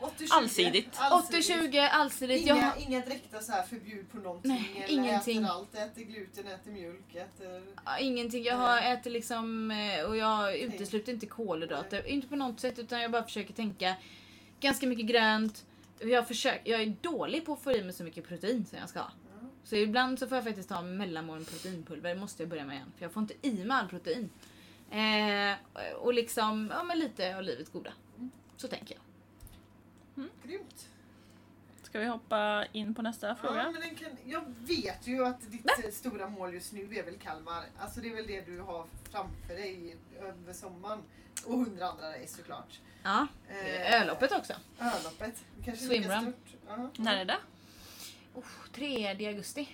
80-20. Allsidigt. 80-20 allsidigt. Jag Inga, har, inga direkta så här förbud på någonting. Nej, eller ingenting. äter allt. Äter gluten, äter mjölk, äter... ja, ingenting. Jag har ätit liksom eh, och jag utesluter inte kolhydrater. Inte på något sätt utan jag bara försöker tänka ganska mycket grönt. Jag, försöker, jag är dålig på att få i mig så mycket protein som jag ska ha. Så ibland så får jag faktiskt ta mellanmål proteinpulver. Det måste jag börja med igen. För jag får inte i mig all protein. Eh, och liksom, ja men lite av livets goda. Så tänker jag. Grymt. Ska vi hoppa in på nästa Ja, fråga? men den kan, jag vet ju att ditt eh, stora mål just nu är väl Kalmar. Alltså det är väl det du har framför dig över sommaren. Och hundra andra race såklart. Ja, Eh, ölloppet också. Ölloppet. Kanske Swimrun. Ja. När är det? Oh, 3 augusti.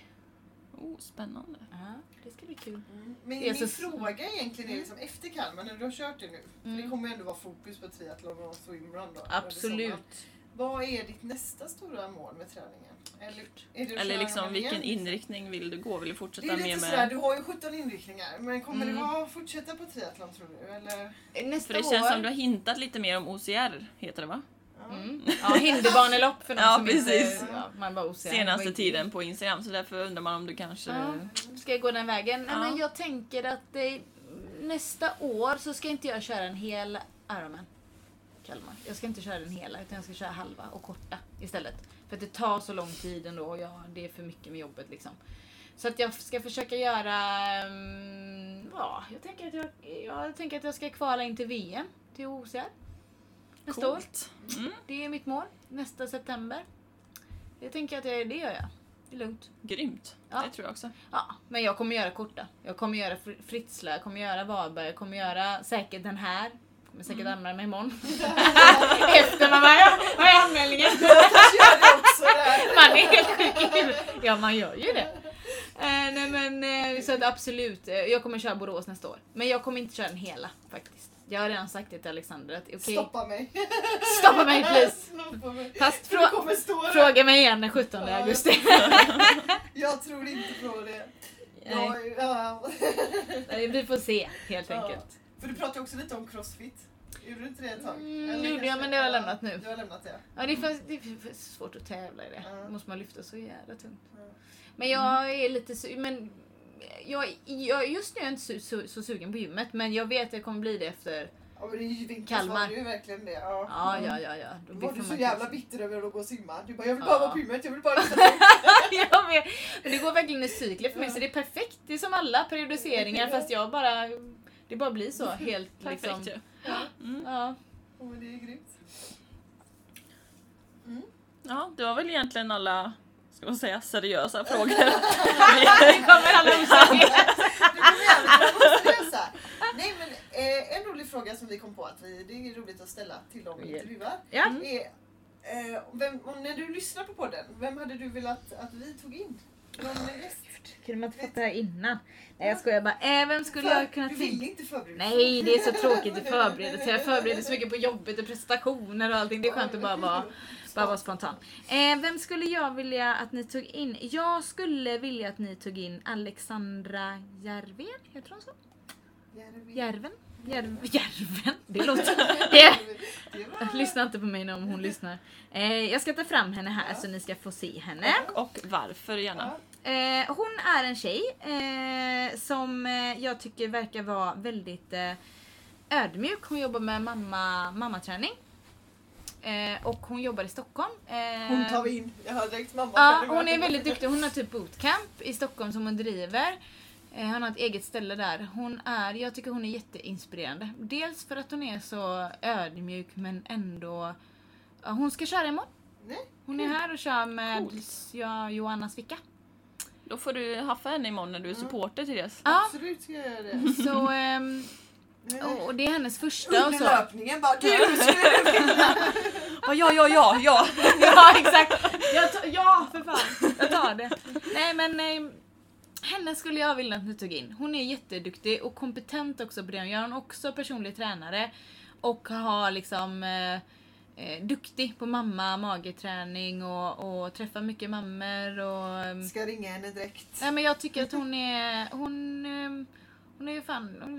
Oh, spännande. Ja, det ska bli kul. Mm. Men Det är min så- fråga egentligen är liksom efter Kalmar, när du har kört det nu. För det Mm. kommer ju ändå vara fokus på triathlon och swimrun då. Absolut. Vad är ditt nästa stora mål med träningen? Eller, är det Eller liksom vilken igen? inriktning vill du gå? Vill du Det fortsätta är mer lite sådär, med... du har ju 17 inriktningar. Men kommer Mm. det vara fortsätta på triathlon tror du? Eller? Nästa För det år. känns som du har hintat lite mer om OCR, heter det va? Ja. Mm. Ja, hinderbanelopp för de *laughs* Ja, som precis. inte... Ja, man bara osäker. Senaste tiden på Instagram, så därför undrar man om du kanske... Ja. Ska jag gå den vägen? Nej, Ja. men jag tänker att det, nästa år så ska inte jag köra en hel Ironman. Kalmar. Jag ska inte köra den hela utan jag ska köra halva och korta istället. För att det tar så lång tid ändå och ja, det är för mycket med jobbet liksom. Så att jag ska försöka göra... mm, ja, jag tänker, att jag, jag tänker att jag ska kvala in till VM, till OCR. Nästa år. Mm, Det är mitt mål. Nästa september. Jag tänker att jag, det gör jag. Det är lugnt. grymt. Ja. Det tror jag också. Ja, men jag kommer göra korta. Jag kommer göra Fr- Fritzla, jag kommer göra Varberg, jag kommer göra säkert den här. Jag kommer säkert anmäla mig imorgon. *laughs* Efter man bara, är anmälningen? Det. Man är helt sjuk i. Ja, man gör ju det. Eh, nej men eh, så absolut, eh, jag kommer köra Borås nästa år. Men jag kommer inte köra den hela faktiskt. Jag har redan sagt det till Alexander att okej, Stoppa mig. *laughs* stoppa mig please. *laughs* Stoppa mig. Fast frå- fråga mig igen den 17 Ja, augusti. *laughs* Jag tror inte på det. Nej. Ja, ja. Vi får se helt enkelt. För du pratade också lite om crossfit. Gjorde du inte det ett tag? Mm, gjorde jag, men det har jag ja, lämnat nu. Du har lämnat det? Ja, det är, för, det är för, svårt att tävla i det. Då måste man lyfta så jävla tungt. Ja. Men jag är lite men jag, jag, just nu är jag inte så, så, så sugen på gymmet men jag vet att jag kommer bli det efter... Ja men det är ju vinter Kalmar. ju verkligen det. Ja. Ja, ja, ja. ja. Då var du så jävla bitter över att gå och simma. Du bara, jag vill bara Ja. vara på gymmet, jag vill bara *laughs* jag vet. Men det går verkligen i cykler för mig så det är perfekt. Det är som alla periodiseringar fast jag bara... Det bara blir så helt *laughs* Perfekt liksom... Ja. Åh, men det är grymt. Ja, det var väl egentligen alla, ska man säga, seriösa frågor. *laughs* Det kommer alla osäkerhet. Du kommer seriösa. Nej men eh, en rolig fråga som vi kom på att vi, det är roligt att ställa till dem vi intervjuar. Ja. Är, eh, vem, om, när du lyssnar på podden, vem hade du velat att vi tog in? Kunde man inte fått det här innan? Nej jag skojar bara. Äh, vem skulle jag kunna Du tänka vill inte förbereda Nej, det är så tråkigt att förbereda sig. Jag förbereder så mycket på jobbet och prestationer och allting. Det är skönt att bara vara, bara vara spontan. Eh, vem skulle jag vilja att ni tog in? Jag skulle vilja att ni tog in Alexandra Järven. Heter hon så? Järven? Järv, Järven? Det låter... *laughs* Det, lyssna inte på mig om hon lyssnar. Eh, jag ska ta fram henne här så ni ska få se henne. Och varför gärna. Ja. Eh, hon är en tjej eh, som eh, jag tycker verkar vara väldigt eh, ödmjuk. Hon jobbar med mamma, mammaträning. Eh, och hon jobbar i Stockholm. Eh, Hon tar vi in. Jag hör direkt mamma. Ja, hon är väldigt duktig. Hon har typ bootcamp i Stockholm som hon driver. Eh, Hon har ett eget ställe där. Hon är, jag tycker hon är jätteinspirerande. Dels för att hon är så ödmjuk men ändå... Ja, hon ska köra imorgon. Nej. Hon är här och kör med ja, Johanna Svicka. Då får du haffa henne imorgon när du är supporter till det. Ja, Absolut ska jag göra det. så... Nej, och, det är hennes första och så. löpningen bara du skulle vilja. Ja, ja, ja, ja, ja. Exakt. Jag tar, ja, för fan. Jag tar det. Nej, men eh, henne skulle jag vilja att ni tog in. Hon är jätteduktig och kompetent också på det hon gör. Hon är också personlig tränare och har liksom eh, eh, duktig på mamma, mageträning och, och träffar mycket mammor och ehm, Ska ringa henne direkt. Nej men jag tycker att hon är, hon, ehm, hon är ju fan, hon är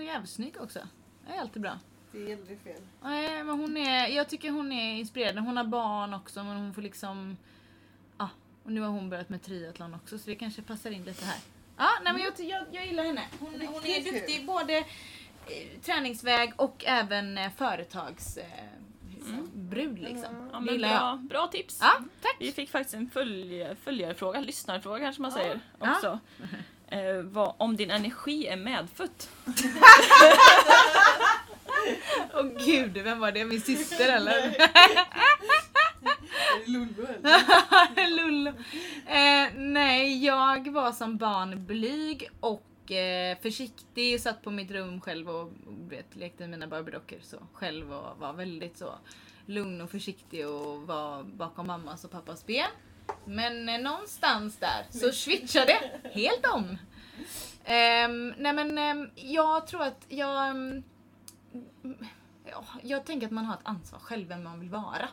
är jävligt snygg också. Det är alltid bra. Det är aldrig fel. Nej, men hon är, jag tycker hon är inspirerande. Hon har barn också men hon får liksom... Ja, och nu har hon börjat med triathlon också så det kanske passar in lite här. Ja, nej men jag, jag, jag gillar henne. Hon, hon är duktig både eh, träningsväg och även eh, företags... Eh, brud liksom. ja men bra, bra tips. Ja, tack. Vi fick faktiskt en följ, följarfråga, lyssnarfråga kanske man Ja. säger Ja. *laughs* Eh, vad, om din energi är medfött? *laughs* Åh gud, vem var det? Min syster eller? *laughs* Lollo eller? *laughs* Lullo. Eh, nej, jag var som barn blyg och eh, försiktig. Satt på mitt rum själv och vet, lekte med mina Barbiedockor så själv och var väldigt så lugn och försiktig och var bakom mammas och pappas ben. Men eh, någonstans där så switchade det helt om. Ehm, nej men ehm, jag tror att jag... Ehm, ja, jag tänker att man har ett ansvar själv vem man vill vara.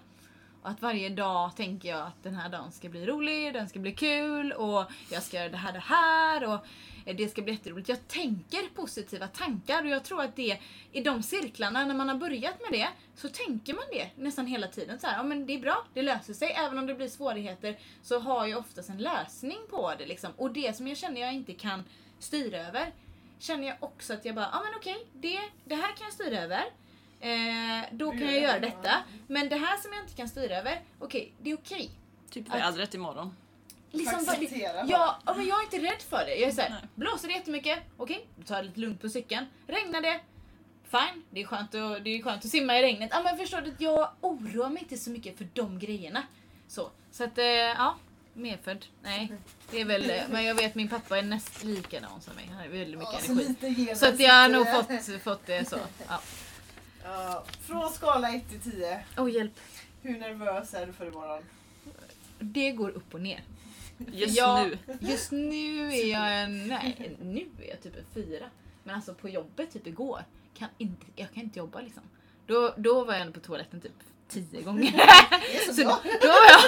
Och att varje dag tänker jag att den här dagen ska bli rolig, den ska bli kul och jag ska göra det här, det här och det ska bli jätteroligt. Jag tänker positiva tankar och jag tror att det i de cirklarna, när man har börjat med det, så tänker man det nästan hela tiden. Så här, ja men det är bra, det löser sig. Även om det blir svårigheter så har jag oftast en lösning på det liksom. Och det som jag känner jag inte kan styra över, känner jag också att jag bara, ja men okej, det, det här kan jag styra över. Eh, då kan jag göra detta. Men det här som jag inte kan styra över, okej, det är okej. Typ vädret imorgon. Liksom bara, ja, men jag är inte rädd för det. Jag är såhär, blåser det jättemycket, okej, då tar jag lite lugnt på cykeln. Regnar det, fine, det är skönt att, det är skönt att simma i regnet. Ja men förstår du, jag oroar mig inte så mycket för de grejerna. Så, så att, eh, ja, medfödd, nej. Det är väl, men jag vet min pappa är näst likadan som mig, han har väldigt mycket Ja, energi. Så att jag har nog fått, fått det så. Ja. Ja, från skala 1 till 10. Oh, hjälp. Hur nervös är du för imorgon? Det går upp och ner. Just jag, nu. Just nu är jag en, nej, nu är jag typ en fyra. Men alltså på jobbet typ igår, kan inte, jag kan inte jobba liksom. Då, då var jag ändå på toaletten typ tio gånger. Det är så, *laughs* Så bra. då var jag...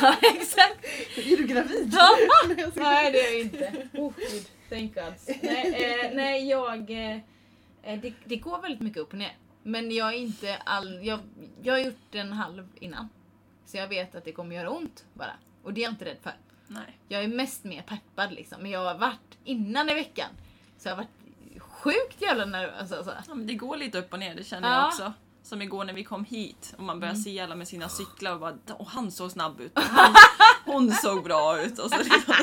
*laughs* ja, exakt. Är du gravid? Ja. *laughs* Nej det är jag inte. Oh, gud. Thank God. Nej, eh, nej jag... Eh, det, det går väldigt mycket upp och ner. Men jag är inte all... Jag, jag har gjort en halv innan. Så jag vet att det kommer göra ont bara. Och det är jag inte rädd för. Nej. Jag är mest mer peppad liksom. Men jag har varit innan i veckan. Så jag har varit sjukt jävla nervös alltså. Ja, men det går lite upp och ner, det känner Ja. jag också. Som igår när vi kom hit och man började Mm. se alla med sina cyklar och bara och han såg snabb ut. Hon, *laughs* hon såg bra ut. Och så liksom,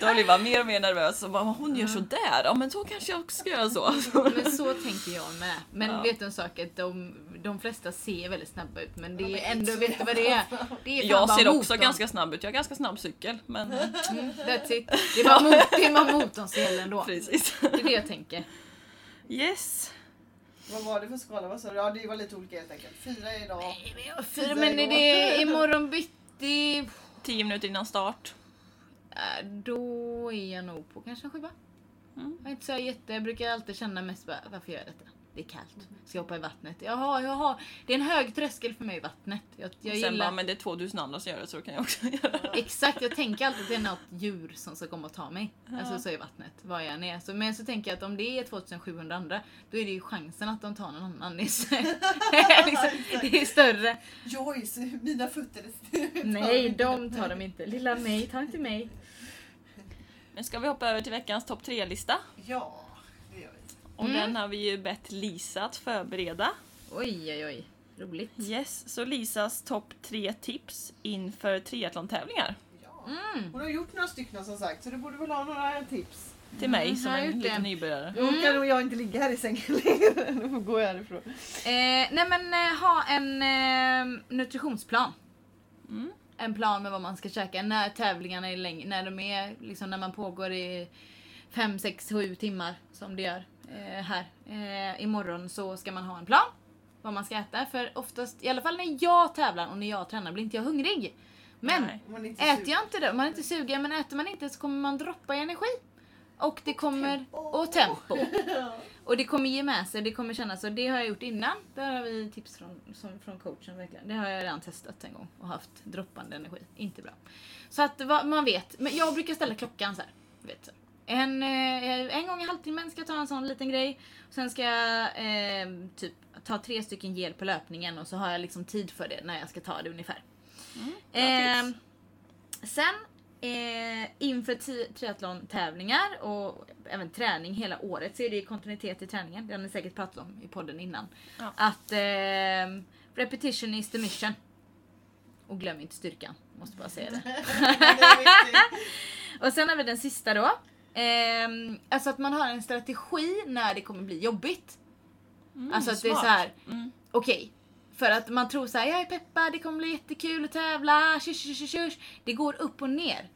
då blir man mer och mer nervös och bara hon gör sådär, ja men så kanske jag också ska göra så. Men så tänker jag med. Men Ja. vet du en sak? Att de, de flesta ser väldigt snabba ut. Men det är ändå, vet du vad det är? Det är Jag ser också motorn. ganska snabb ut, jag har ganska snabb cykel. Men Mm, that's it. Det är *laughs* bara, mot, det är bara motorn som gäller ändå. precis. Det är det jag tänker. Yes. Vad var det för skala? Vad sa du? Ja, det var lite olika helt enkelt. Fyra idag. Fyra, men är det imorgon bitti? Tio minuter innan start. Äh, Då är jag nog på kanske en sjua. Mm. Jag är inte så jätte, jag brukar alltid känna mest bara, varför gör jag detta? Det är kallt. Ska jag hoppa i vattnet? Jaha, jaha. Det är en hög tröskel för mig i vattnet. Jag, jag och sen gillar... bara, men det är 2000 andra som gör det så då kan jag också *laughs* göra det. Exakt, jag tänker alltid att det är något djur som ska komma och ta mig. Ja. Alltså så i vattnet, var jag än är. Så, men så tänker jag att om det är 2700 andra, då är det ju chansen att de tar någon annan. Det är, så- *laughs* liksom, det är större. Joyce, mina fötter är Nej, de tar dem inte. Lilla mig, ta inte mig. Men ska vi hoppa över till veckans topp 3-lista? Ja, det gör vi. Och Mm. den har vi ju bett Lisa att förbereda. Oj, oj, oj. Roligt. Yes, så Lisas topp 3 tips inför triathlon-tävlingar. Ja. Mm. Hon har gjort några stycken som sagt, så du borde väl ha några tips. Till mig Mm, som en liten det? nybörjare. Då kan nog jag inte ligga här i sängen längre. *laughs* Då får gå härifrån. Eh, nej men eh, ha en eh, nutritionsplan. Mm. En plan med vad man ska käka när tävlingarna är längre, när de är liksom när man pågår i 5, 6, 7 timmar som det gör eh, här. Eh, imorgon så ska man ha en plan vad man ska äta för oftast, i alla fall när jag tävlar och när jag tränar blir inte jag hungrig. Men Nej. Äter jag inte det, man är inte sugen, men äter man inte så kommer man droppa i energi. Och det kommer, tempo. och tempo. *laughs* Och det kommer ge med sig, det kommer kännas så. Det har jag gjort innan. Där har vi tips från, som, från coachen verkligen. Det har jag redan testat en gång och haft droppande energi. Inte bra. Så att vad man vet. Men jag brukar ställa klockan så här. Vet. En, eh, en gång i halvtimmen ska jag ta en sån liten grej. Sen ska jag eh, typ ta tre stycken gel på löpningen och så har jag liksom tid för det när jag ska ta det ungefär. Mm, tips. sen eh, inför ti- triathlon-tävlingar och även träning hela året så är det kontinuitet i träningen. Det har ni säkert pratat om i podden innan. Ja. Att eh, repetition is the mission. Och glöm inte styrkan. Måste bara säga det. *laughs* Det. *laughs* Och sen har vi den sista då. Ehm, alltså att man har en strategi när det kommer bli jobbigt. Mm, alltså att det är smart. så här. Mm. Okej. För att man tror så här, jag är peppad, det kommer bli jättekul att tävla, tjus, tjus, tjus. Det går upp och ner.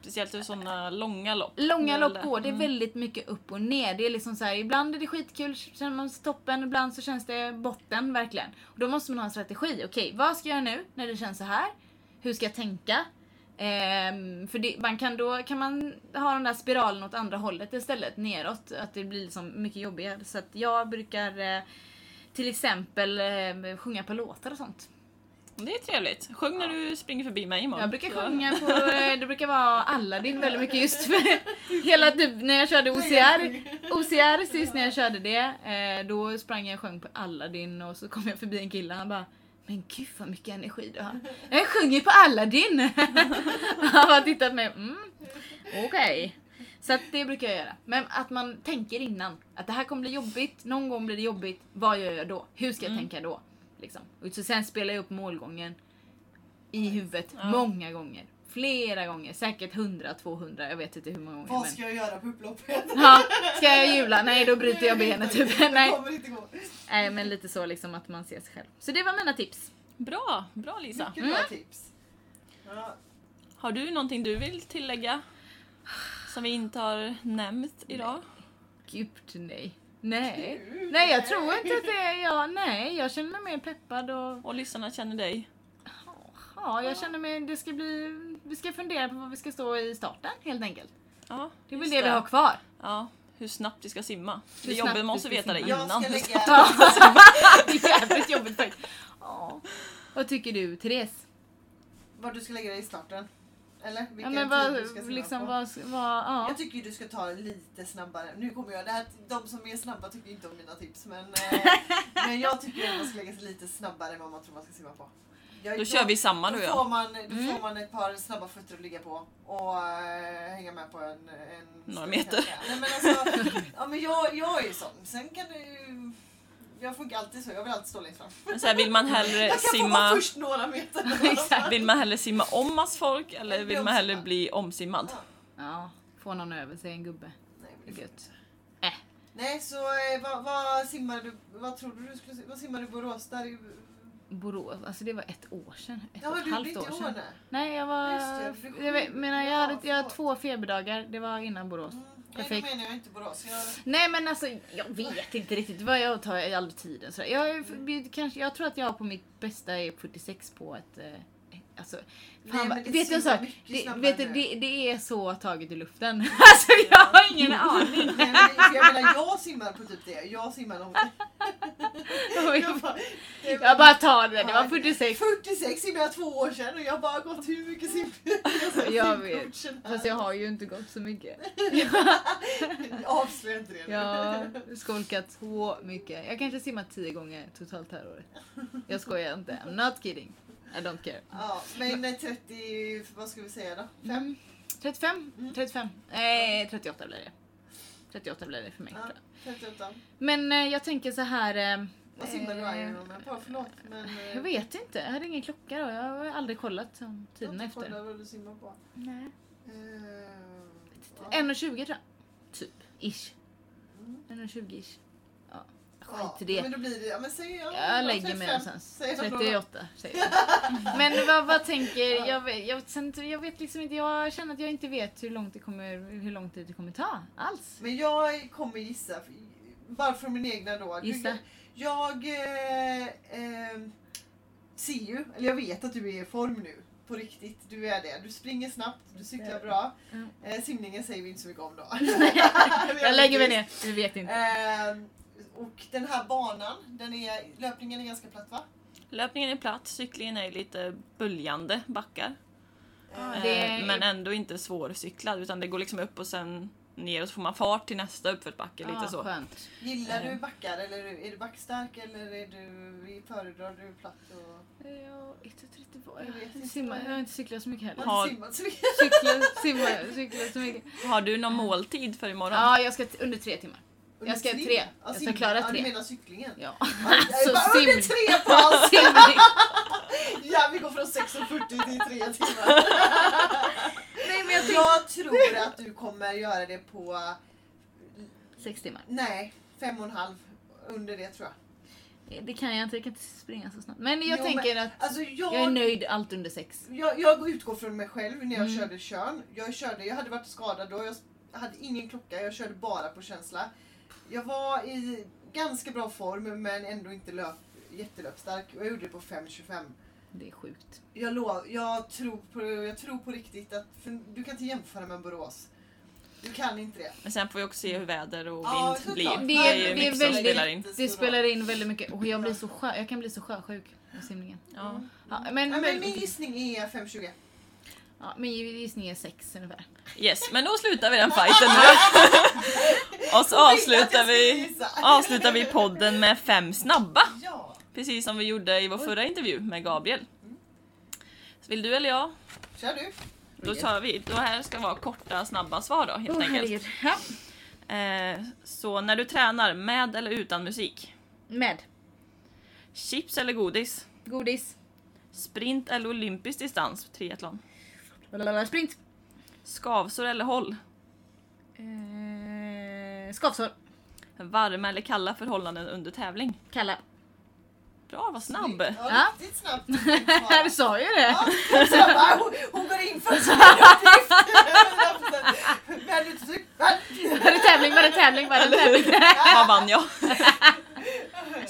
Speciellt i sådana långa lopp. Långa lopp går, det är Mm. väldigt mycket upp och ner. Det är liksom så här, ibland är det skitkul, känner man sig toppen, ibland så känns det botten verkligen. Och då måste man ha en strategi. Okej, vad ska jag göra nu när det känns så här? Hur ska jag tänka? Ehm, för det, man kan då kan man ha den där spiralen åt andra hållet istället, neråt. Att det blir liksom mycket jobbigare. Så att jag brukar eh, till exempel eh, sjunga på låtar och sånt. Det är trevligt. Sjung när du springer förbi mig imorgon. Jag brukar Så- sjunga på, eh, det brukar vara Aladdin väldigt mycket just för *laughs* hela typ när jag körde OCR, OCR sist när jag körde det, eh, då sprang jag och sjöng på Aladdin och så kom jag förbi en kille han bara men gud vad mycket energi du har. Jag sjunger på Aladdin! *laughs* Han bara tittat på mig, mm, okej. Så att det brukar jag göra. Men att man tänker innan. Att det här kommer bli jobbigt, någon gång blir det jobbigt. Vad gör jag då? Hur ska jag Mm. tänka då? Liksom. Och så sen spelar jag upp målgången i huvudet Ja. många gånger. Flera gånger. Säkert 100-200, jag vet inte hur många gånger. Vad Men... ska jag göra på upploppet? Ja, ska jag jula? Nej, då bryter jag benet typ. Nej. Nej, men lite så liksom att man ser sig själv. Så det var mina tips. Bra, bra Lisa. Mycket bra Mm. tips. Ja. Har du någonting du vill tillägga? *sighs* Som vi inte har nämnt idag? Gud, nej. Nej. Nej, jag tror inte att det är jag. Nej, jag känner mig mer peppad och Och lyssnarna känner dig? ja, jag känner mig, det ska bli, vi ska fundera på vad vi ska stå i starten helt enkelt. Ja, Det är väl det vi har kvar. Ja, hur snabbt vi ska simma. Hur Det snabbt jobbet vi måste veta det simma. Jag innan. ska *laughs* lägga... Ja, det är jävligt jobbigt faktiskt. Ja. Vad tycker du, Therese? Var du ska lägga dig i starten? Eller? Ja, Vilken men tid vad, du ska simma liksom, på? vad, vad, ja. Jag tycker du ska ta det lite snabbare. Nu kommer jag, det här, de som är snabba tycker inte om mina tips men, eh, *laughs* men jag tycker att man ska lägga sig lite snabbare än vad man tror man ska simma på. Jag, Då kör vi samma då du får, jag. man, då Mm. får man ett par snabba fötter att ligga på och äh, hänga med på en... en Några meter. Nej, men alltså, ja, men jag, jag är ju sån. Sen kan ju... Jag funkar alltid så. Jag vill alltid stå längst fram. Men så här, vill man *laughs* hellre Jag kan simma först några meter. *laughs* Exakt. Vill man hellre simma om mass folk eller vill man hellre bli omsimmad? Ja. ja, få någon över sig, en gubbe. Nej, Det är gött. Nej, så eh, vad, vad simmar du? Vad tror du du skulle Vad simmar du i Borås? Där är, Borås, alltså det var ett år sedan. Ett ja, och ett du halvt år sedan. Nej, jag var... Just det, jag, menar, jag, Ja, hade, jag hade två feberdagar, det var innan Borås. Mm. Nej, Perfekt. då menar jag inte Borås. Jag, Nej men alltså, jag vet inte riktigt vad jag tar all tiden. Så jag, kanske, jag tror att jag på mitt bästa är 46 på ett... Alltså, Nej, fan, det vet du en sak? Det, vet du, det, det är så taget ur luften. *laughs* Alltså jag har ingen aning. Nej, men, jag menar, jag simmar på typ det. Jag simmar nog... *laughs* jag bara, Jag bara tar det, det var 46. 46 simmade jag två år sedan och jag har bara gått hur mycket sim... *laughs* Jag vet. Fast jag har ju inte gått så mycket. Avslöja inte det. Jag har skolkat så mycket. Jag kanske simmat 10 gånger totalt här året. Jag skojar inte. I'm not kidding. I don't care. Ja, men eh, 30, vad ska vi säga då? Fem? Mm. 35? Mm. 35? Nej, 38 blir det. 38 blir det för mig. Ja, tror jag. 38. Men eh, jag tänker så här... Eh, Vad simmar du eh, Ironman? Bara Förlåt men... eh, Jag vet inte, jag hade ingen klocka då. Jag har aldrig kollat om jag har tiden inte kollat efter. vad du simmar på. Nej. Eh, 1,20 tror jag. Typ. Ish. Mm. 1,20 ish. Ja. Skit i det. Men då blir det, ja men säg ja, Jag ja, lägger mig 35. någonstans. Säg jag då. 38 säger jag. Men vad, vad tänker, jag, vet- jag, sen, jag vet liksom inte, jag känner att jag inte vet hur långt det kommer, hur lång tid det kommer ta alls. Men jag kommer gissa, bara från min egna då. Gissa. Jag eh, eh, ser ju, eller jag vet att du är i form nu. På riktigt, du är det. Du springer snabbt, du cyklar bra. Mm. Eh, simningen säger vi inte så mycket om då. *laughs* *laughs* Jag lägger mig ner, du vet inte. Eh, och den här banan, den är, löpningen är ganska platt va? Löpningen är platt, cyklingen är lite böljande backar. Ja, Eh, det- Eh, Men ändå inte svårcyklad utan det går liksom upp och sen ner och så får man fart till nästa uppförsbacke. Ja, Lite så. Skönt. Gillar du Eh. backar eller är du backstark eller är du, föredrar du platt? Och, Ja, 1,30 var Jag har inte cyklat så mycket heller. har simmat så mycket? Så. Har du någon måltid för imorgon? Ja, jag ska under tre timmar. Jag ska Under tre. Ja, Jag ska klara Ja, tre. du menar cyklingen? Ja. Ja, *laughs* Alltså bara, under tre *laughs* pass! Ja, vi går från 6.40 till 3 timmar. Nej men jag. Jag tror att du kommer göra det på, Sex timmar. nej, fem och en halv. Under det tror jag. Det kan jag inte, jag kan inte springa så snabbt. Men jag Jo, tänker att Alltså jag, jag är nöjd allt under sex. jag, jag utgår från mig själv när jag Mm. körde körn. Jag, körde, jag hade varit skadad då, jag hade ingen klocka, jag körde bara på känsla. Jag var i ganska bra form men ändå inte löp, jättelöpstark. Och jag gjorde det på 5.25. Det är sjukt. Jag, lov, jag, tror på, jag tror på riktigt att, för du kan inte jämföra med Borås. Du kan inte det. Men sen får vi också se hur väder och Ja, vind blir. Det- Det är det är väldigt- spelar in. Det spelar in väldigt mycket och jag, blir så sjö, jag kan bli så sjösjuk av simningen. Ja. Ja, men, Men, men, men min gissning är 5.20. ja, min gissning är sex ungefär. Yes, men då slutar vi den *laughs* fighten nu. *laughs* och så avslutar vi, avslutar vi podden med fem snabba. Precis som vi gjorde i vår förra intervju med Gabriel. Så vill du eller jag? Kör du. Då tar vi, då här ska vara korta snabba svar då helt enkelt. Eh, så när du tränar, med eller utan musik? Med. Chips eller godis? Godis. Sprint eller olympisk distans? Triathlon. Sprint. Skavsår eller håll? Eh, skavsår. Varma eller kalla förhållanden under tävling? Kalla. Bra, vad snabb! Ja, Ja. riktigt snabbt. *laughs* du sa ju det. Ja, så jag bara, hon, hon går in för sin uppgift. Men du tycker... Var det tävling? Var det tävling? Var det tävling? Vad vann jag? *laughs*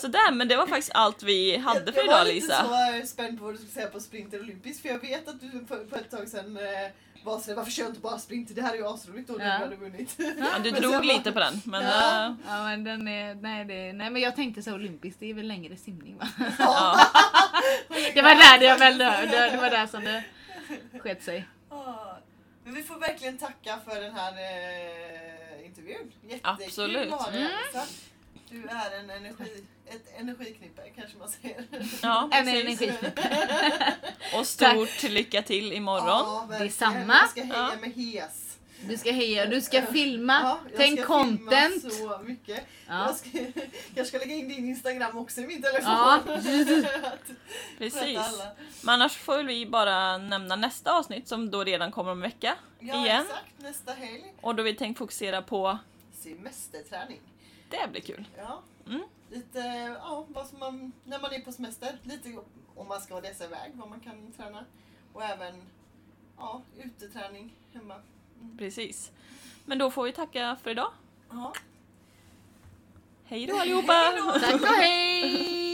Sådär, men det var faktiskt allt vi hade för jag idag var lite Lisa. så spänd på vad du skulle säga på sprinter olympiskt för jag vet att du på, på ett tag sedan eh, var sådär, varför kör jag inte bara sprinter? Det här är ju asroligt när Ja. du hade vunnit. Ja, du drog jag lite på den, men Ja. eh, Ja men den är, nej, det, nej men jag tänkte så olympiskt, det är väl längre simning va? ja. *laughs* Det var där det jag väl det, det var där som det sket sig. Men vi får verkligen tacka för den här eh, intervjun. Jättekul Absolut. Mm. Du är en energi, ett energiknippe kanske man säger. ja *laughs* En precis. energi. *laughs* Och stort lycka till imorgon. Ja. Detsamma. Jag ska heja Ja. med hes. Du ska heja, du ska filma, Ja, jag tänk ska content. filma så mycket. Ja. Jag, ska, jag ska lägga in din Instagram också i min telefon. Ja. *laughs* Precis. Men annars får vi bara nämna nästa avsnitt som då redan kommer om en vecka Ja, igen. exakt. Nästa helg. Och då vi tänkt fokusera på, Semesterträning. Det blir kul. Ja. Mm. Lite, ja, vad som man, när man är på semester. Lite om man ska dessa iväg, vad man kan träna. Och även ja, uteträning hemma. Precis. Men då får vi tacka för idag. Ja. Hej då allihopa! Tack och hej!